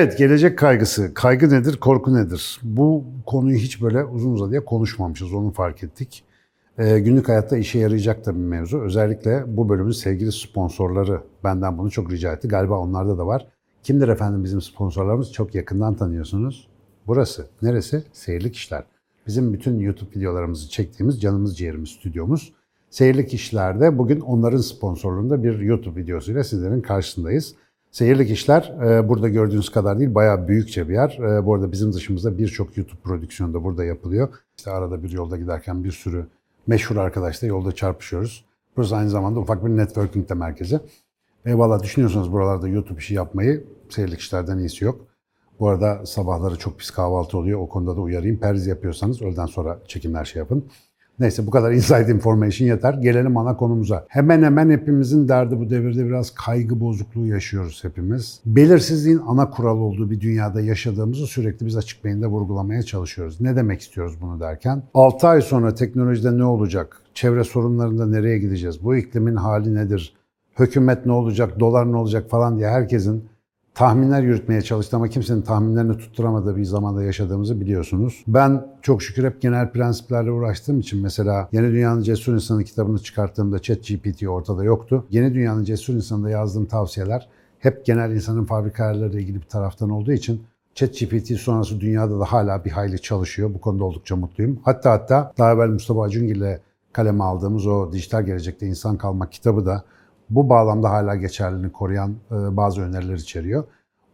Evet, gelecek kaygısı. Kaygı nedir, korku nedir? Bu konuyu hiç böyle uzun uzadıya konuşmamışız, onu fark ettik. Ee, günlük hayatta işe yarayacak da bir mevzu. Özellikle bu bölümün sevgili sponsorları benden bunu çok rica etti. Galiba onlarda da var. Kimdir efendim bizim sponsorlarımız? Çok yakından tanıyorsunuz. Burası. Neresi? Seyirlik İşler. Bizim bütün YouTube videolarımızı çektiğimiz canımız ciğerimiz stüdyomuz. Seyirlik İşler'de bugün onların sponsorluğunda bir YouTube videosuyla sizlerin karşısındayız. Seyirlik işler e, burada gördüğünüz kadar değil, bayağı büyükçe bir yer. E, bu arada bizim dışımızda birçok YouTube prodüksiyonu da burada yapılıyor. İşte arada bir yolda giderken bir sürü meşhur arkadaşla yolda çarpışıyoruz. Burası aynı zamanda ufak bir networking de merkezi. Ve valla düşünüyorsanız buralarda YouTube işi yapmayı seyirlik işlerden iyisi yok. Bu arada sabahları çok pis kahvaltı oluyor. O konuda da uyarayım. Perhiz yapıyorsanız öğleden sonra çekimler şey yapın. Neyse bu kadar inside information yeter. Gelelim ana konumuza. Hemen hemen hepimizin derdi bu devirde biraz kaygı bozukluğu yaşıyoruz hepimiz. Belirsizliğin ana kural olduğu bir dünyada yaşadığımızı sürekli biz açık beyinde vurgulamaya çalışıyoruz. Ne demek istiyoruz bunu derken? 6 ay sonra teknolojide ne olacak? Çevre sorunlarında nereye gideceğiz? Bu iklimin hali nedir? Hükümet ne olacak? Dolar ne olacak falan diye herkesin tahminler yürütmeye çalıştı ama kimsenin tahminlerini tutturamadığı bir zamanda yaşadığımızı biliyorsunuz. Ben çok şükür hep genel prensiplerle uğraştığım için mesela Yeni Dünyanın Cesur İnsanı kitabını çıkarttığımda ChatGPT ortada yoktu. Yeni Dünyanın Cesur İnsanı'nda yazdığım tavsiyeler hep genel insanın fabrika ayarlarıyla ilgili bir taraftan olduğu için ChatGPT sonrası dünyada da hala bir hayli çalışıyor. Bu konuda oldukça mutluyum. Hatta hatta daha evvel Mustafa Acungil ile kaleme aldığımız o Dijital Gelecekte İnsan Kalmak kitabı da bu bağlamda hala geçerliliğini koruyan e, bazı öneriler içeriyor.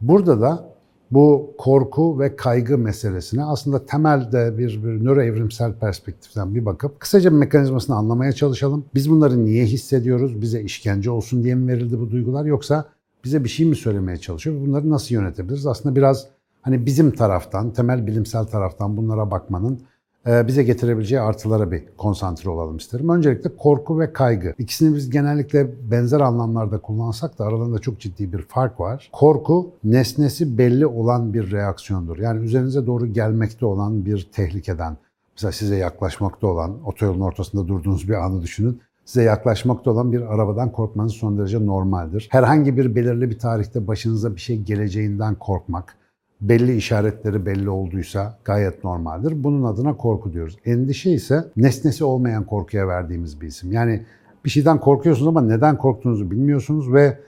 Burada da bu korku ve kaygı meselesine aslında temelde bir, bir nöroevrimsel perspektiften bir bakıp kısaca bir mekanizmasını anlamaya çalışalım. Biz bunları niye hissediyoruz? Bize işkence olsun diye mi verildi bu duygular yoksa bize bir şey mi söylemeye çalışıyor? Bunları nasıl yönetebiliriz? Aslında biraz hani bizim taraftan, temel bilimsel taraftan bunlara bakmanın bize getirebileceği artılara bir konsantre olalım isterim. Öncelikle korku ve kaygı. İkisini biz genellikle benzer anlamlarda kullansak da aralarında çok ciddi bir fark var. Korku nesnesi belli olan bir reaksiyondur. Yani üzerinize doğru gelmekte olan bir tehlikeden, mesela size yaklaşmakta olan, otoyolun ortasında durduğunuz bir anı düşünün size yaklaşmakta olan bir arabadan korkmanız son derece normaldir. Herhangi bir belirli bir tarihte başınıza bir şey geleceğinden korkmak, belli işaretleri belli olduysa gayet normaldir. Bunun adına korku diyoruz. Endişe ise nesnesi olmayan korkuya verdiğimiz bir isim. Yani bir şeyden korkuyorsunuz ama neden korktuğunuzu bilmiyorsunuz ve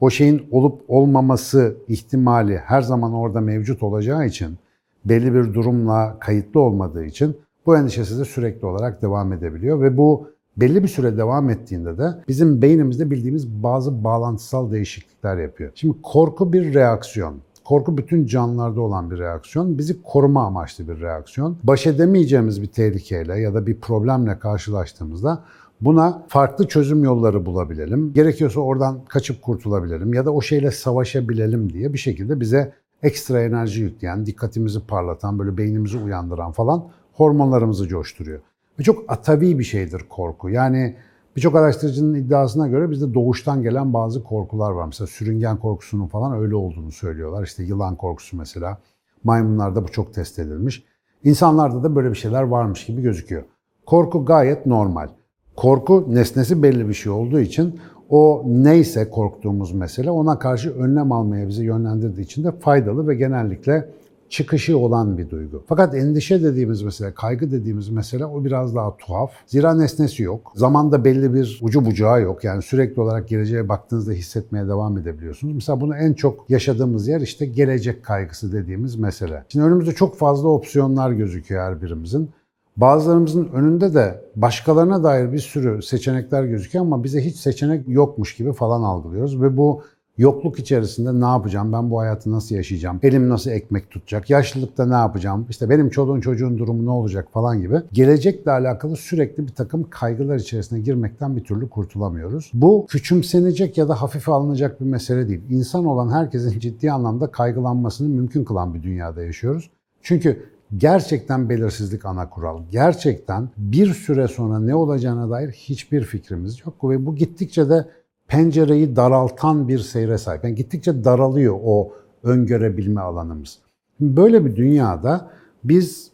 o şeyin olup olmaması ihtimali her zaman orada mevcut olacağı için belli bir durumla kayıtlı olmadığı için bu endişe size sürekli olarak devam edebiliyor ve bu belli bir süre devam ettiğinde de bizim beynimizde bildiğimiz bazı bağlantısal değişiklikler yapıyor. Şimdi korku bir reaksiyon. Korku bütün canlılarda olan bir reaksiyon. Bizi koruma amaçlı bir reaksiyon. Baş edemeyeceğimiz bir tehlikeyle ya da bir problemle karşılaştığımızda Buna farklı çözüm yolları bulabilelim. Gerekiyorsa oradan kaçıp kurtulabilelim ya da o şeyle savaşabilelim diye bir şekilde bize ekstra enerji yükleyen, dikkatimizi parlatan, böyle beynimizi uyandıran falan hormonlarımızı coşturuyor. Ve çok atavi bir şeydir korku. Yani Birçok araştırıcının iddiasına göre bizde doğuştan gelen bazı korkular var. Mesela sürüngen korkusunun falan öyle olduğunu söylüyorlar. İşte yılan korkusu mesela. Maymunlarda bu çok test edilmiş. İnsanlarda da böyle bir şeyler varmış gibi gözüküyor. Korku gayet normal. Korku nesnesi belli bir şey olduğu için o neyse korktuğumuz mesele ona karşı önlem almaya bizi yönlendirdiği için de faydalı ve genellikle çıkışı olan bir duygu. Fakat endişe dediğimiz mesele, kaygı dediğimiz mesele o biraz daha tuhaf. Zira nesnesi yok. Zamanda belli bir ucu bucağı yok. Yani sürekli olarak geleceğe baktığınızda hissetmeye devam edebiliyorsunuz. Mesela bunu en çok yaşadığımız yer işte gelecek kaygısı dediğimiz mesele. Şimdi önümüzde çok fazla opsiyonlar gözüküyor her birimizin. Bazılarımızın önünde de başkalarına dair bir sürü seçenekler gözüküyor ama bize hiç seçenek yokmuş gibi falan algılıyoruz ve bu Yokluk içerisinde ne yapacağım? Ben bu hayatı nasıl yaşayacağım? Elim nasıl ekmek tutacak? Yaşlılıkta ne yapacağım? İşte benim çoluğun çocuğun durumu ne olacak falan gibi. Gelecekle alakalı sürekli bir takım kaygılar içerisine girmekten bir türlü kurtulamıyoruz. Bu küçümsenecek ya da hafife alınacak bir mesele değil. İnsan olan herkesin ciddi anlamda kaygılanmasını mümkün kılan bir dünyada yaşıyoruz. Çünkü gerçekten belirsizlik ana kural. Gerçekten bir süre sonra ne olacağına dair hiçbir fikrimiz yok ve bu gittikçe de pencereyi daraltan bir seyre sahip. Yani gittikçe daralıyor o öngörebilme alanımız. Böyle bir dünyada biz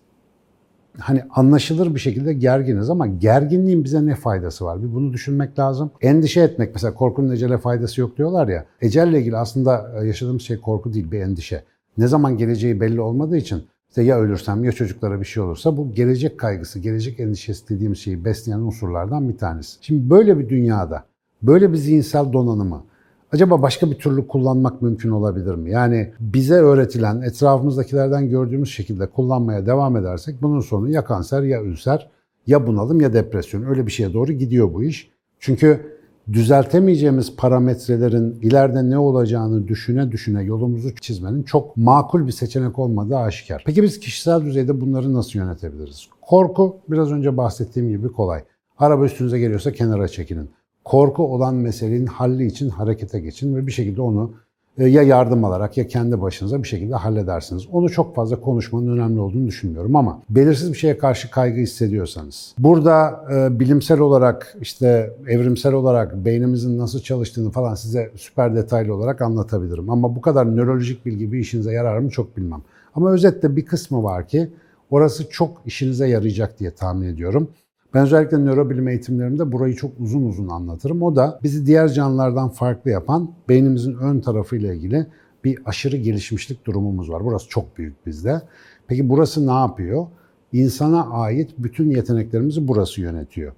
hani anlaşılır bir şekilde gerginiz ama gerginliğin bize ne faydası var? Bir bunu düşünmek lazım. Endişe etmek mesela korkunun ecele faydası yok diyorlar ya. Ecelle ilgili aslında yaşadığımız şey korku değil bir endişe. ne zaman geleceği belli olmadığı için işte ya ölürsem ya çocuklara bir şey olursa bu gelecek kaygısı, gelecek endişesi dediğimiz şeyi besleyen unsurlardan bir tanesi. Şimdi böyle bir dünyada, böyle bir zihinsel donanımı acaba başka bir türlü kullanmak mümkün olabilir mi? Yani bize öğretilen, etrafımızdakilerden gördüğümüz şekilde kullanmaya devam edersek bunun sonu ya kanser ya ülser ya bunalım ya depresyon. Öyle bir şeye doğru gidiyor bu iş. Çünkü düzeltemeyeceğimiz parametrelerin ileride ne olacağını düşüne düşüne yolumuzu çizmenin çok makul bir seçenek olmadığı aşikar. Peki biz kişisel düzeyde bunları nasıl yönetebiliriz? Korku biraz önce bahsettiğim gibi kolay. Araba üstünüze geliyorsa kenara çekinin. Korku olan meselenin halli için harekete geçin ve bir şekilde onu e, ya yardım alarak ya kendi başınıza bir şekilde halledersiniz. Onu çok fazla konuşmanın önemli olduğunu düşünmüyorum ama belirsiz bir şeye karşı kaygı hissediyorsanız, burada e, bilimsel olarak işte evrimsel olarak beynimizin nasıl çalıştığını falan size süper detaylı olarak anlatabilirim. Ama bu kadar nörolojik bilgi bir işinize yarar mı çok bilmem. Ama özetle bir kısmı var ki orası çok işinize yarayacak diye tahmin ediyorum. Ben özellikle nörobilim eğitimlerimde burayı çok uzun uzun anlatırım. O da bizi diğer canlılardan farklı yapan beynimizin ön tarafıyla ilgili bir aşırı gelişmişlik durumumuz var. Burası çok büyük bizde. Peki burası ne yapıyor? İnsana ait bütün yeteneklerimizi burası yönetiyor.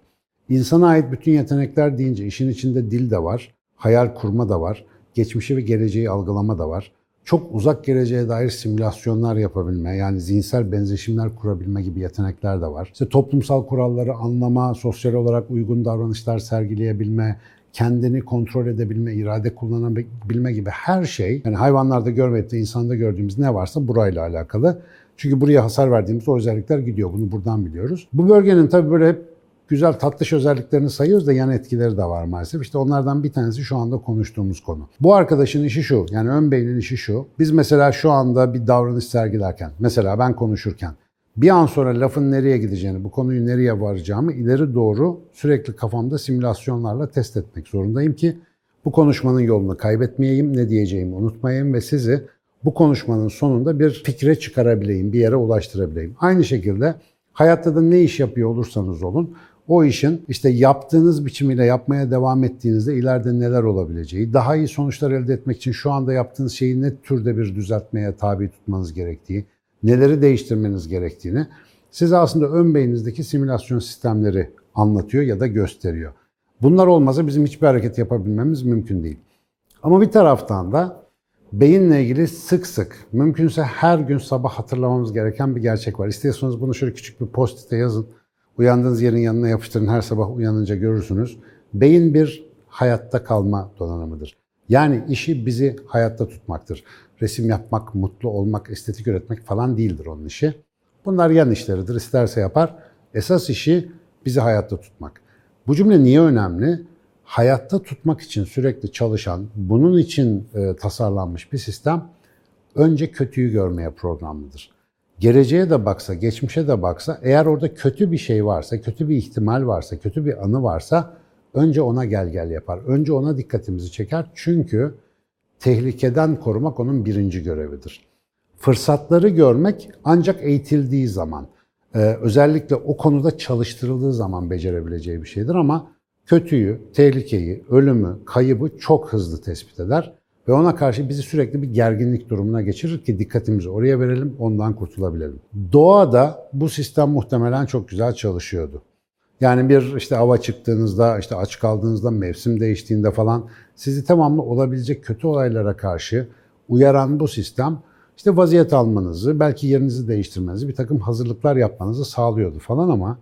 İnsana ait bütün yetenekler deyince işin içinde dil de var, hayal kurma da var, geçmişi ve geleceği algılama da var çok uzak geleceğe dair simülasyonlar yapabilme, yani zihinsel benzeşimler kurabilme gibi yetenekler de var. İşte toplumsal kuralları anlama, sosyal olarak uygun davranışlar sergileyebilme, kendini kontrol edebilme, irade kullanabilme gibi her şey, yani hayvanlarda görmeyip de insanda gördüğümüz ne varsa burayla alakalı. Çünkü buraya hasar verdiğimiz o özellikler gidiyor. Bunu buradan biliyoruz. Bu bölgenin tabii böyle hep güzel tatlış özelliklerini sayıyoruz da yan etkileri de var maalesef. İşte onlardan bir tanesi şu anda konuştuğumuz konu. Bu arkadaşın işi şu, yani ön beynin işi şu. Biz mesela şu anda bir davranış sergilerken, mesela ben konuşurken, bir an sonra lafın nereye gideceğini, bu konuyu nereye varacağımı ileri doğru sürekli kafamda simülasyonlarla test etmek zorundayım ki bu konuşmanın yolunu kaybetmeyeyim, ne diyeceğimi unutmayayım ve sizi bu konuşmanın sonunda bir fikre çıkarabileyim, bir yere ulaştırabileyim. Aynı şekilde hayatta da ne iş yapıyor olursanız olun, o işin işte yaptığınız biçimiyle yapmaya devam ettiğinizde ileride neler olabileceği, daha iyi sonuçlar elde etmek için şu anda yaptığınız şeyi ne türde bir düzeltmeye tabi tutmanız gerektiği, neleri değiştirmeniz gerektiğini size aslında ön beyninizdeki simülasyon sistemleri anlatıyor ya da gösteriyor. Bunlar olmasa bizim hiçbir hareket yapabilmemiz mümkün değil. Ama bir taraftan da beyinle ilgili sık sık, mümkünse her gün sabah hatırlamamız gereken bir gerçek var. İstiyorsanız bunu şöyle küçük bir post-it'e yazın. Uyandığınız yerin yanına yapıştırın her sabah uyanınca görürsünüz. Beyin bir hayatta kalma donanımıdır. Yani işi bizi hayatta tutmaktır. Resim yapmak, mutlu olmak, estetik üretmek falan değildir onun işi. Bunlar yan işleridir. İsterse yapar. Esas işi bizi hayatta tutmak. Bu cümle niye önemli? Hayatta tutmak için sürekli çalışan, bunun için e, tasarlanmış bir sistem önce kötüyü görmeye programlıdır geleceğe de baksa, geçmişe de baksa eğer orada kötü bir şey varsa, kötü bir ihtimal varsa, kötü bir anı varsa önce ona gel gel yapar. Önce ona dikkatimizi çeker. Çünkü tehlikeden korumak onun birinci görevidir. Fırsatları görmek ancak eğitildiği zaman, e, özellikle o konuda çalıştırıldığı zaman becerebileceği bir şeydir ama kötüyü, tehlikeyi, ölümü, kaybı çok hızlı tespit eder ve ona karşı bizi sürekli bir gerginlik durumuna geçirir ki dikkatimizi oraya verelim, ondan kurtulabilelim. Doğada bu sistem muhtemelen çok güzel çalışıyordu. Yani bir işte ava çıktığınızda, işte aç kaldığınızda, mevsim değiştiğinde falan sizi tamamlı olabilecek kötü olaylara karşı uyaran bu sistem işte vaziyet almanızı, belki yerinizi değiştirmenizi, bir takım hazırlıklar yapmanızı sağlıyordu falan ama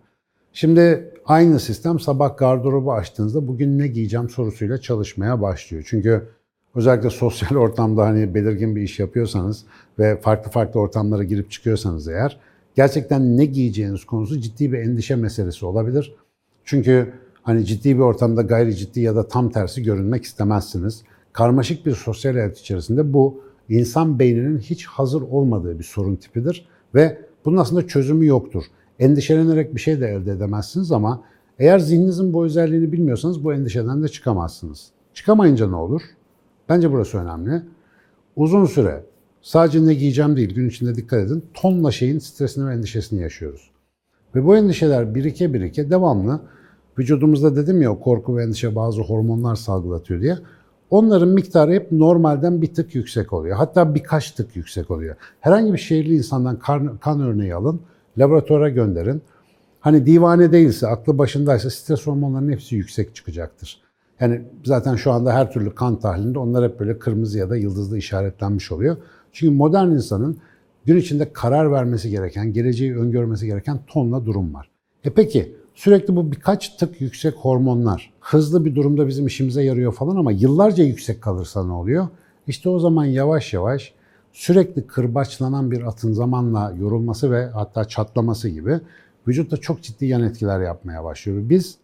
şimdi aynı sistem sabah gardırobu açtığınızda bugün ne giyeceğim sorusuyla çalışmaya başlıyor. Çünkü Özellikle sosyal ortamda hani belirgin bir iş yapıyorsanız ve farklı farklı ortamlara girip çıkıyorsanız eğer gerçekten ne giyeceğiniz konusu ciddi bir endişe meselesi olabilir. Çünkü hani ciddi bir ortamda gayri ciddi ya da tam tersi görünmek istemezsiniz. Karmaşık bir sosyal hayat içerisinde bu insan beyninin hiç hazır olmadığı bir sorun tipidir ve bunun aslında çözümü yoktur. Endişelenerek bir şey de elde edemezsiniz ama eğer zihninizin bu özelliğini bilmiyorsanız bu endişeden de çıkamazsınız. Çıkamayınca ne olur? Bence burası önemli. Uzun süre sadece ne giyeceğim değil, gün içinde dikkat edin. Tonla şeyin stresini ve endişesini yaşıyoruz. Ve bu endişeler birike birike devamlı vücudumuzda dedim ya korku ve endişe bazı hormonlar salgılatıyor diye. onların miktarı hep normalden bir tık yüksek oluyor. Hatta birkaç tık yüksek oluyor. Herhangi bir şehirli insandan kan, kan örneği alın, laboratuvara gönderin. Hani divane değilse, aklı başındaysa stres hormonlarının hepsi yüksek çıkacaktır. Yani zaten şu anda her türlü kan tahlilinde onlar hep böyle kırmızı ya da yıldızlı işaretlenmiş oluyor. Çünkü modern insanın gün içinde karar vermesi gereken, geleceği öngörmesi gereken tonla durum var. E peki sürekli bu birkaç tık yüksek hormonlar hızlı bir durumda bizim işimize yarıyor falan ama yıllarca yüksek kalırsa ne oluyor? İşte o zaman yavaş yavaş sürekli kırbaçlanan bir atın zamanla yorulması ve hatta çatlaması gibi vücutta çok ciddi yan etkiler yapmaya başlıyor. Biz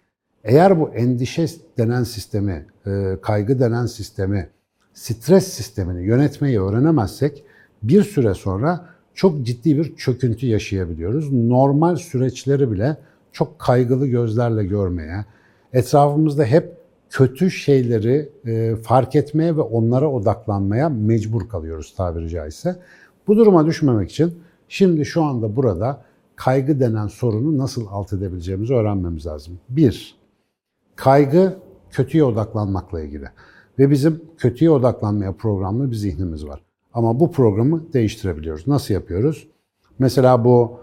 eğer bu endişe denen sistemi, e, kaygı denen sistemi, stres sistemini yönetmeyi öğrenemezsek bir süre sonra çok ciddi bir çöküntü yaşayabiliyoruz. Normal süreçleri bile çok kaygılı gözlerle görmeye, etrafımızda hep kötü şeyleri e, fark etmeye ve onlara odaklanmaya mecbur kalıyoruz tabiri caizse. Bu duruma düşmemek için şimdi şu anda burada kaygı denen sorunu nasıl alt edebileceğimizi öğrenmemiz lazım. Bir, kaygı kötüye odaklanmakla ilgili. Ve bizim kötüye odaklanmaya programlı bir zihnimiz var. Ama bu programı değiştirebiliyoruz. Nasıl yapıyoruz? Mesela bu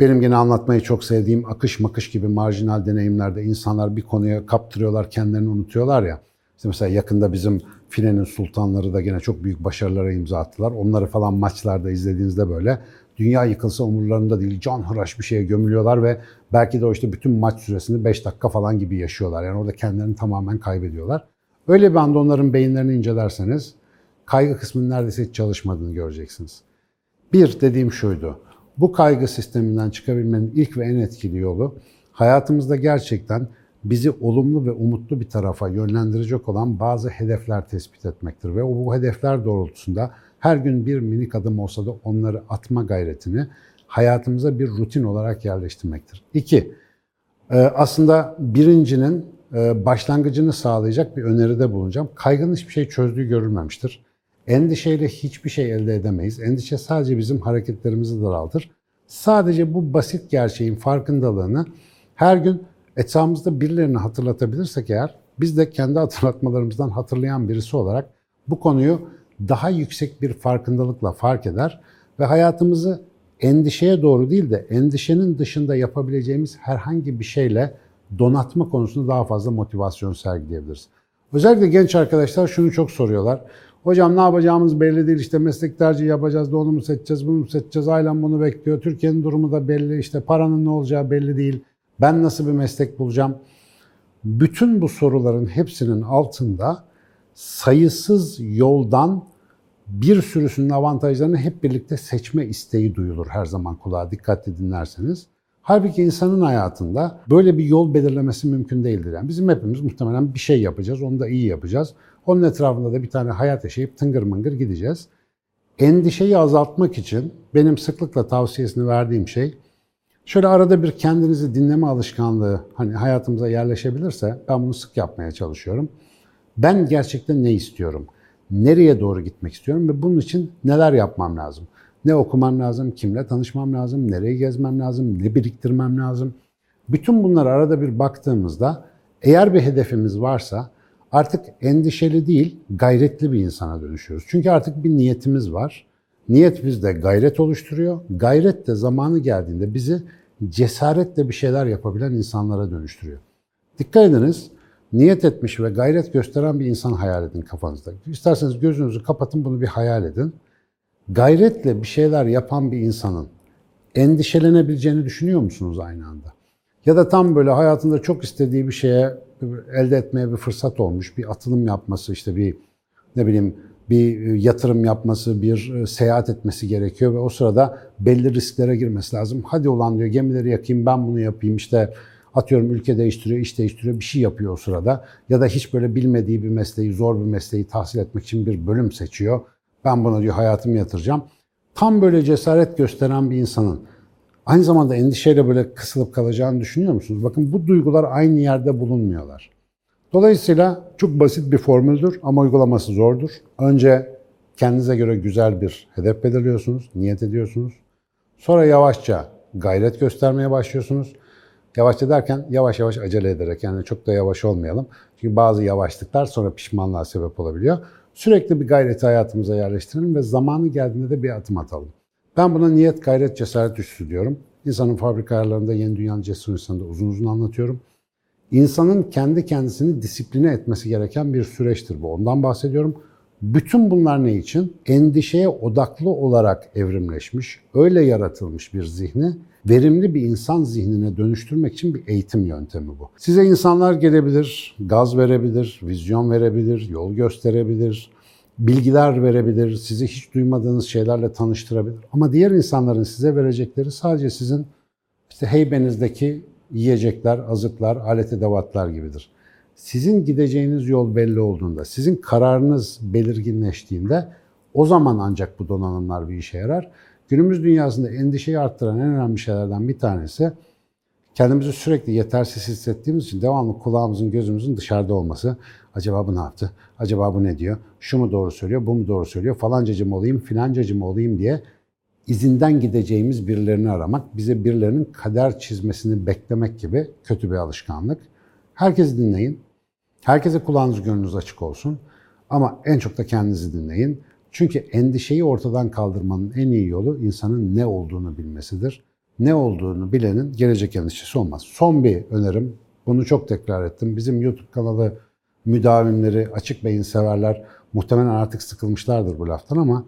benim yine anlatmayı çok sevdiğim akış makış gibi marjinal deneyimlerde insanlar bir konuya kaptırıyorlar, kendilerini unutuyorlar ya. İşte mesela yakında bizim filenin sultanları da gene çok büyük başarılara imza attılar. Onları falan maçlarda izlediğinizde böyle dünya yıkılsa umurlarında değil, can hıraş bir şeye gömülüyorlar ve belki de o işte bütün maç süresini 5 dakika falan gibi yaşıyorlar. Yani orada kendilerini tamamen kaybediyorlar. Öyle bir anda onların beyinlerini incelerseniz kaygı kısmının neredeyse hiç çalışmadığını göreceksiniz. Bir dediğim şuydu. Bu kaygı sisteminden çıkabilmenin ilk ve en etkili yolu hayatımızda gerçekten bizi olumlu ve umutlu bir tarafa yönlendirecek olan bazı hedefler tespit etmektir. Ve bu hedefler doğrultusunda her gün bir minik adım olsa da onları atma gayretini hayatımıza bir rutin olarak yerleştirmektir. İki, e, aslında birincinin e, başlangıcını sağlayacak bir öneride bulunacağım. Kaygının hiçbir şey çözdüğü görülmemiştir. Endişeyle hiçbir şey elde edemeyiz. Endişe sadece bizim hareketlerimizi daraltır. Sadece bu basit gerçeğin farkındalığını her gün etrafımızda birilerini hatırlatabilirsek eğer, biz de kendi hatırlatmalarımızdan hatırlayan birisi olarak bu konuyu daha yüksek bir farkındalıkla fark eder ve hayatımızı endişeye doğru değil de endişenin dışında yapabileceğimiz herhangi bir şeyle donatma konusunda daha fazla motivasyon sergileyebiliriz. Özellikle genç arkadaşlar şunu çok soruyorlar. Hocam ne yapacağımız belli değil. İşte meslek tercihi yapacağız da mu seçeceğiz, bunu mu seçeceğiz? Ailem bunu bekliyor. Türkiye'nin durumu da belli. İşte paranın ne olacağı belli değil. Ben nasıl bir meslek bulacağım? Bütün bu soruların hepsinin altında sayısız yoldan bir sürüsünün avantajlarını hep birlikte seçme isteği duyulur her zaman kulağa dikkatli dinlerseniz. Halbuki insanın hayatında böyle bir yol belirlemesi mümkün değildir. Yani bizim hepimiz muhtemelen bir şey yapacağız, onu da iyi yapacağız. Onun etrafında da bir tane hayat yaşayıp tıngır mıngır gideceğiz. Endişeyi azaltmak için benim sıklıkla tavsiyesini verdiğim şey, şöyle arada bir kendinizi dinleme alışkanlığı hani hayatımıza yerleşebilirse ben bunu sık yapmaya çalışıyorum. Ben gerçekten ne istiyorum? Nereye doğru gitmek istiyorum ve bunun için neler yapmam lazım? Ne okumam lazım, kimle tanışmam lazım, nereye gezmem lazım, ne biriktirmem lazım? Bütün bunları arada bir baktığımızda eğer bir hedefimiz varsa artık endişeli değil, gayretli bir insana dönüşüyoruz. Çünkü artık bir niyetimiz var. Niyet bizde gayret oluşturuyor. Gayret de zamanı geldiğinde bizi cesaretle bir şeyler yapabilen insanlara dönüştürüyor. Dikkat ediniz, niyet etmiş ve gayret gösteren bir insan hayal edin kafanızda. İsterseniz gözünüzü kapatın bunu bir hayal edin. Gayretle bir şeyler yapan bir insanın endişelenebileceğini düşünüyor musunuz aynı anda? Ya da tam böyle hayatında çok istediği bir şeye elde etmeye bir fırsat olmuş, bir atılım yapması, işte bir ne bileyim bir yatırım yapması, bir seyahat etmesi gerekiyor ve o sırada belli risklere girmesi lazım. Hadi olan diyor gemileri yakayım ben bunu yapayım işte atıyorum ülke değiştiriyor, iş değiştiriyor bir şey yapıyor o sırada. Ya da hiç böyle bilmediği bir mesleği, zor bir mesleği tahsil etmek için bir bölüm seçiyor. Ben buna diyor hayatımı yatıracağım. Tam böyle cesaret gösteren bir insanın aynı zamanda endişeyle böyle kısılıp kalacağını düşünüyor musunuz? Bakın bu duygular aynı yerde bulunmuyorlar. Dolayısıyla çok basit bir formüldür ama uygulaması zordur. Önce kendinize göre güzel bir hedef belirliyorsunuz, niyet ediyorsunuz. Sonra yavaşça gayret göstermeye başlıyorsunuz. Yavaşça derken yavaş yavaş acele ederek yani çok da yavaş olmayalım. Çünkü bazı yavaşlıklar sonra pişmanlığa sebep olabiliyor. Sürekli bir gayreti hayatımıza yerleştirelim ve zamanı geldiğinde de bir adım atalım. Ben buna niyet, gayret, cesaret üstü diyorum. İnsanın fabrika ayarlarında Yeni Dünyanın Cesur İnsanı'nda uzun uzun anlatıyorum. İnsanın kendi kendisini disipline etmesi gereken bir süreçtir bu. Ondan bahsediyorum. Bütün bunlar ne için? Endişeye odaklı olarak evrimleşmiş, öyle yaratılmış bir zihni verimli bir insan zihnine dönüştürmek için bir eğitim yöntemi bu. Size insanlar gelebilir, gaz verebilir, vizyon verebilir, yol gösterebilir, bilgiler verebilir, sizi hiç duymadığınız şeylerle tanıştırabilir. Ama diğer insanların size verecekleri sadece sizin işte heybenizdeki yiyecekler, azıklar, alet edevatlar gibidir. Sizin gideceğiniz yol belli olduğunda, sizin kararınız belirginleştiğinde o zaman ancak bu donanımlar bir işe yarar. Günümüz dünyasında endişeyi arttıran en önemli şeylerden bir tanesi kendimizi sürekli yetersiz hissettiğimiz için devamlı kulağımızın, gözümüzün dışarıda olması. Acaba bu ne yaptı? Acaba bu ne diyor? Şu mu doğru söylüyor, bu mu doğru söylüyor? Falancacı mı olayım, filancacı mı olayım diye izinden gideceğimiz birilerini aramak, bize birilerinin kader çizmesini beklemek gibi kötü bir alışkanlık. Herkesi dinleyin. Herkese kulağınız gönlünüz açık olsun. Ama en çok da kendinizi dinleyin. Çünkü endişeyi ortadan kaldırmanın en iyi yolu insanın ne olduğunu bilmesidir. Ne olduğunu bilenin gelecek endişesi olmaz. Son bir önerim, bunu çok tekrar ettim. Bizim YouTube kanalı müdavimleri, açık beyin severler muhtemelen artık sıkılmışlardır bu laftan ama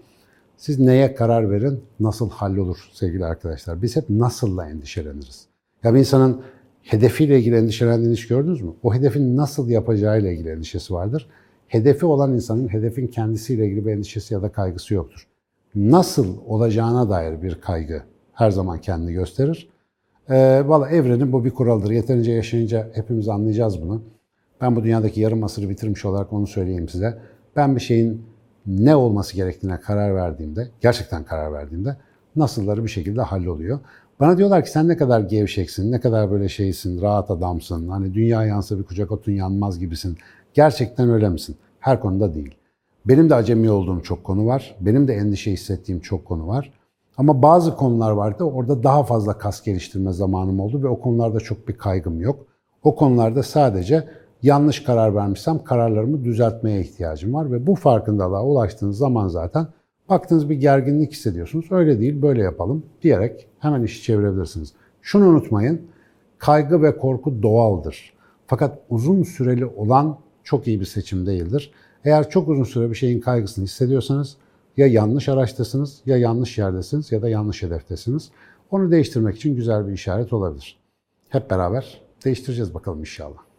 siz neye karar verin, nasıl hallolur sevgili arkadaşlar. Biz hep nasılla endişeleniriz. Ya bir insanın hedefiyle ilgili endişelendiğini hiç gördünüz mü? O hedefin nasıl yapacağıyla ilgili endişesi vardır. Hedefi olan insanın hedefin kendisiyle ilgili bir endişesi ya da kaygısı yoktur. Nasıl olacağına dair bir kaygı her zaman kendini gösterir. Ee, Valla evrenin bu bir kuralıdır. Yeterince yaşayınca hepimiz anlayacağız bunu. Ben bu dünyadaki yarım asırı bitirmiş olarak onu söyleyeyim size. Ben bir şeyin ne olması gerektiğine karar verdiğimde, gerçekten karar verdiğimde nasılları bir şekilde halloluyor. Bana diyorlar ki sen ne kadar gevşeksin, ne kadar böyle şeysin, rahat adamsın, hani dünya yansa bir kucak otun yanmaz gibisin. Gerçekten öyle misin? Her konuda değil. Benim de acemi olduğum çok konu var. Benim de endişe hissettiğim çok konu var. Ama bazı konular vardı. Orada daha fazla kas geliştirme zamanım oldu ve o konularda çok bir kaygım yok. O konularda sadece yanlış karar vermişsem kararlarımı düzeltmeye ihtiyacım var ve bu farkındalığa ulaştığınız zaman zaten baktığınız bir gerginlik hissediyorsunuz. Öyle değil, böyle yapalım diyerek hemen işi çevirebilirsiniz. Şunu unutmayın, kaygı ve korku doğaldır. Fakat uzun süreli olan çok iyi bir seçim değildir. Eğer çok uzun süre bir şeyin kaygısını hissediyorsanız ya yanlış araçtasınız, ya yanlış yerdesiniz ya da yanlış hedeftesiniz. Onu değiştirmek için güzel bir işaret olabilir. Hep beraber değiştireceğiz bakalım inşallah.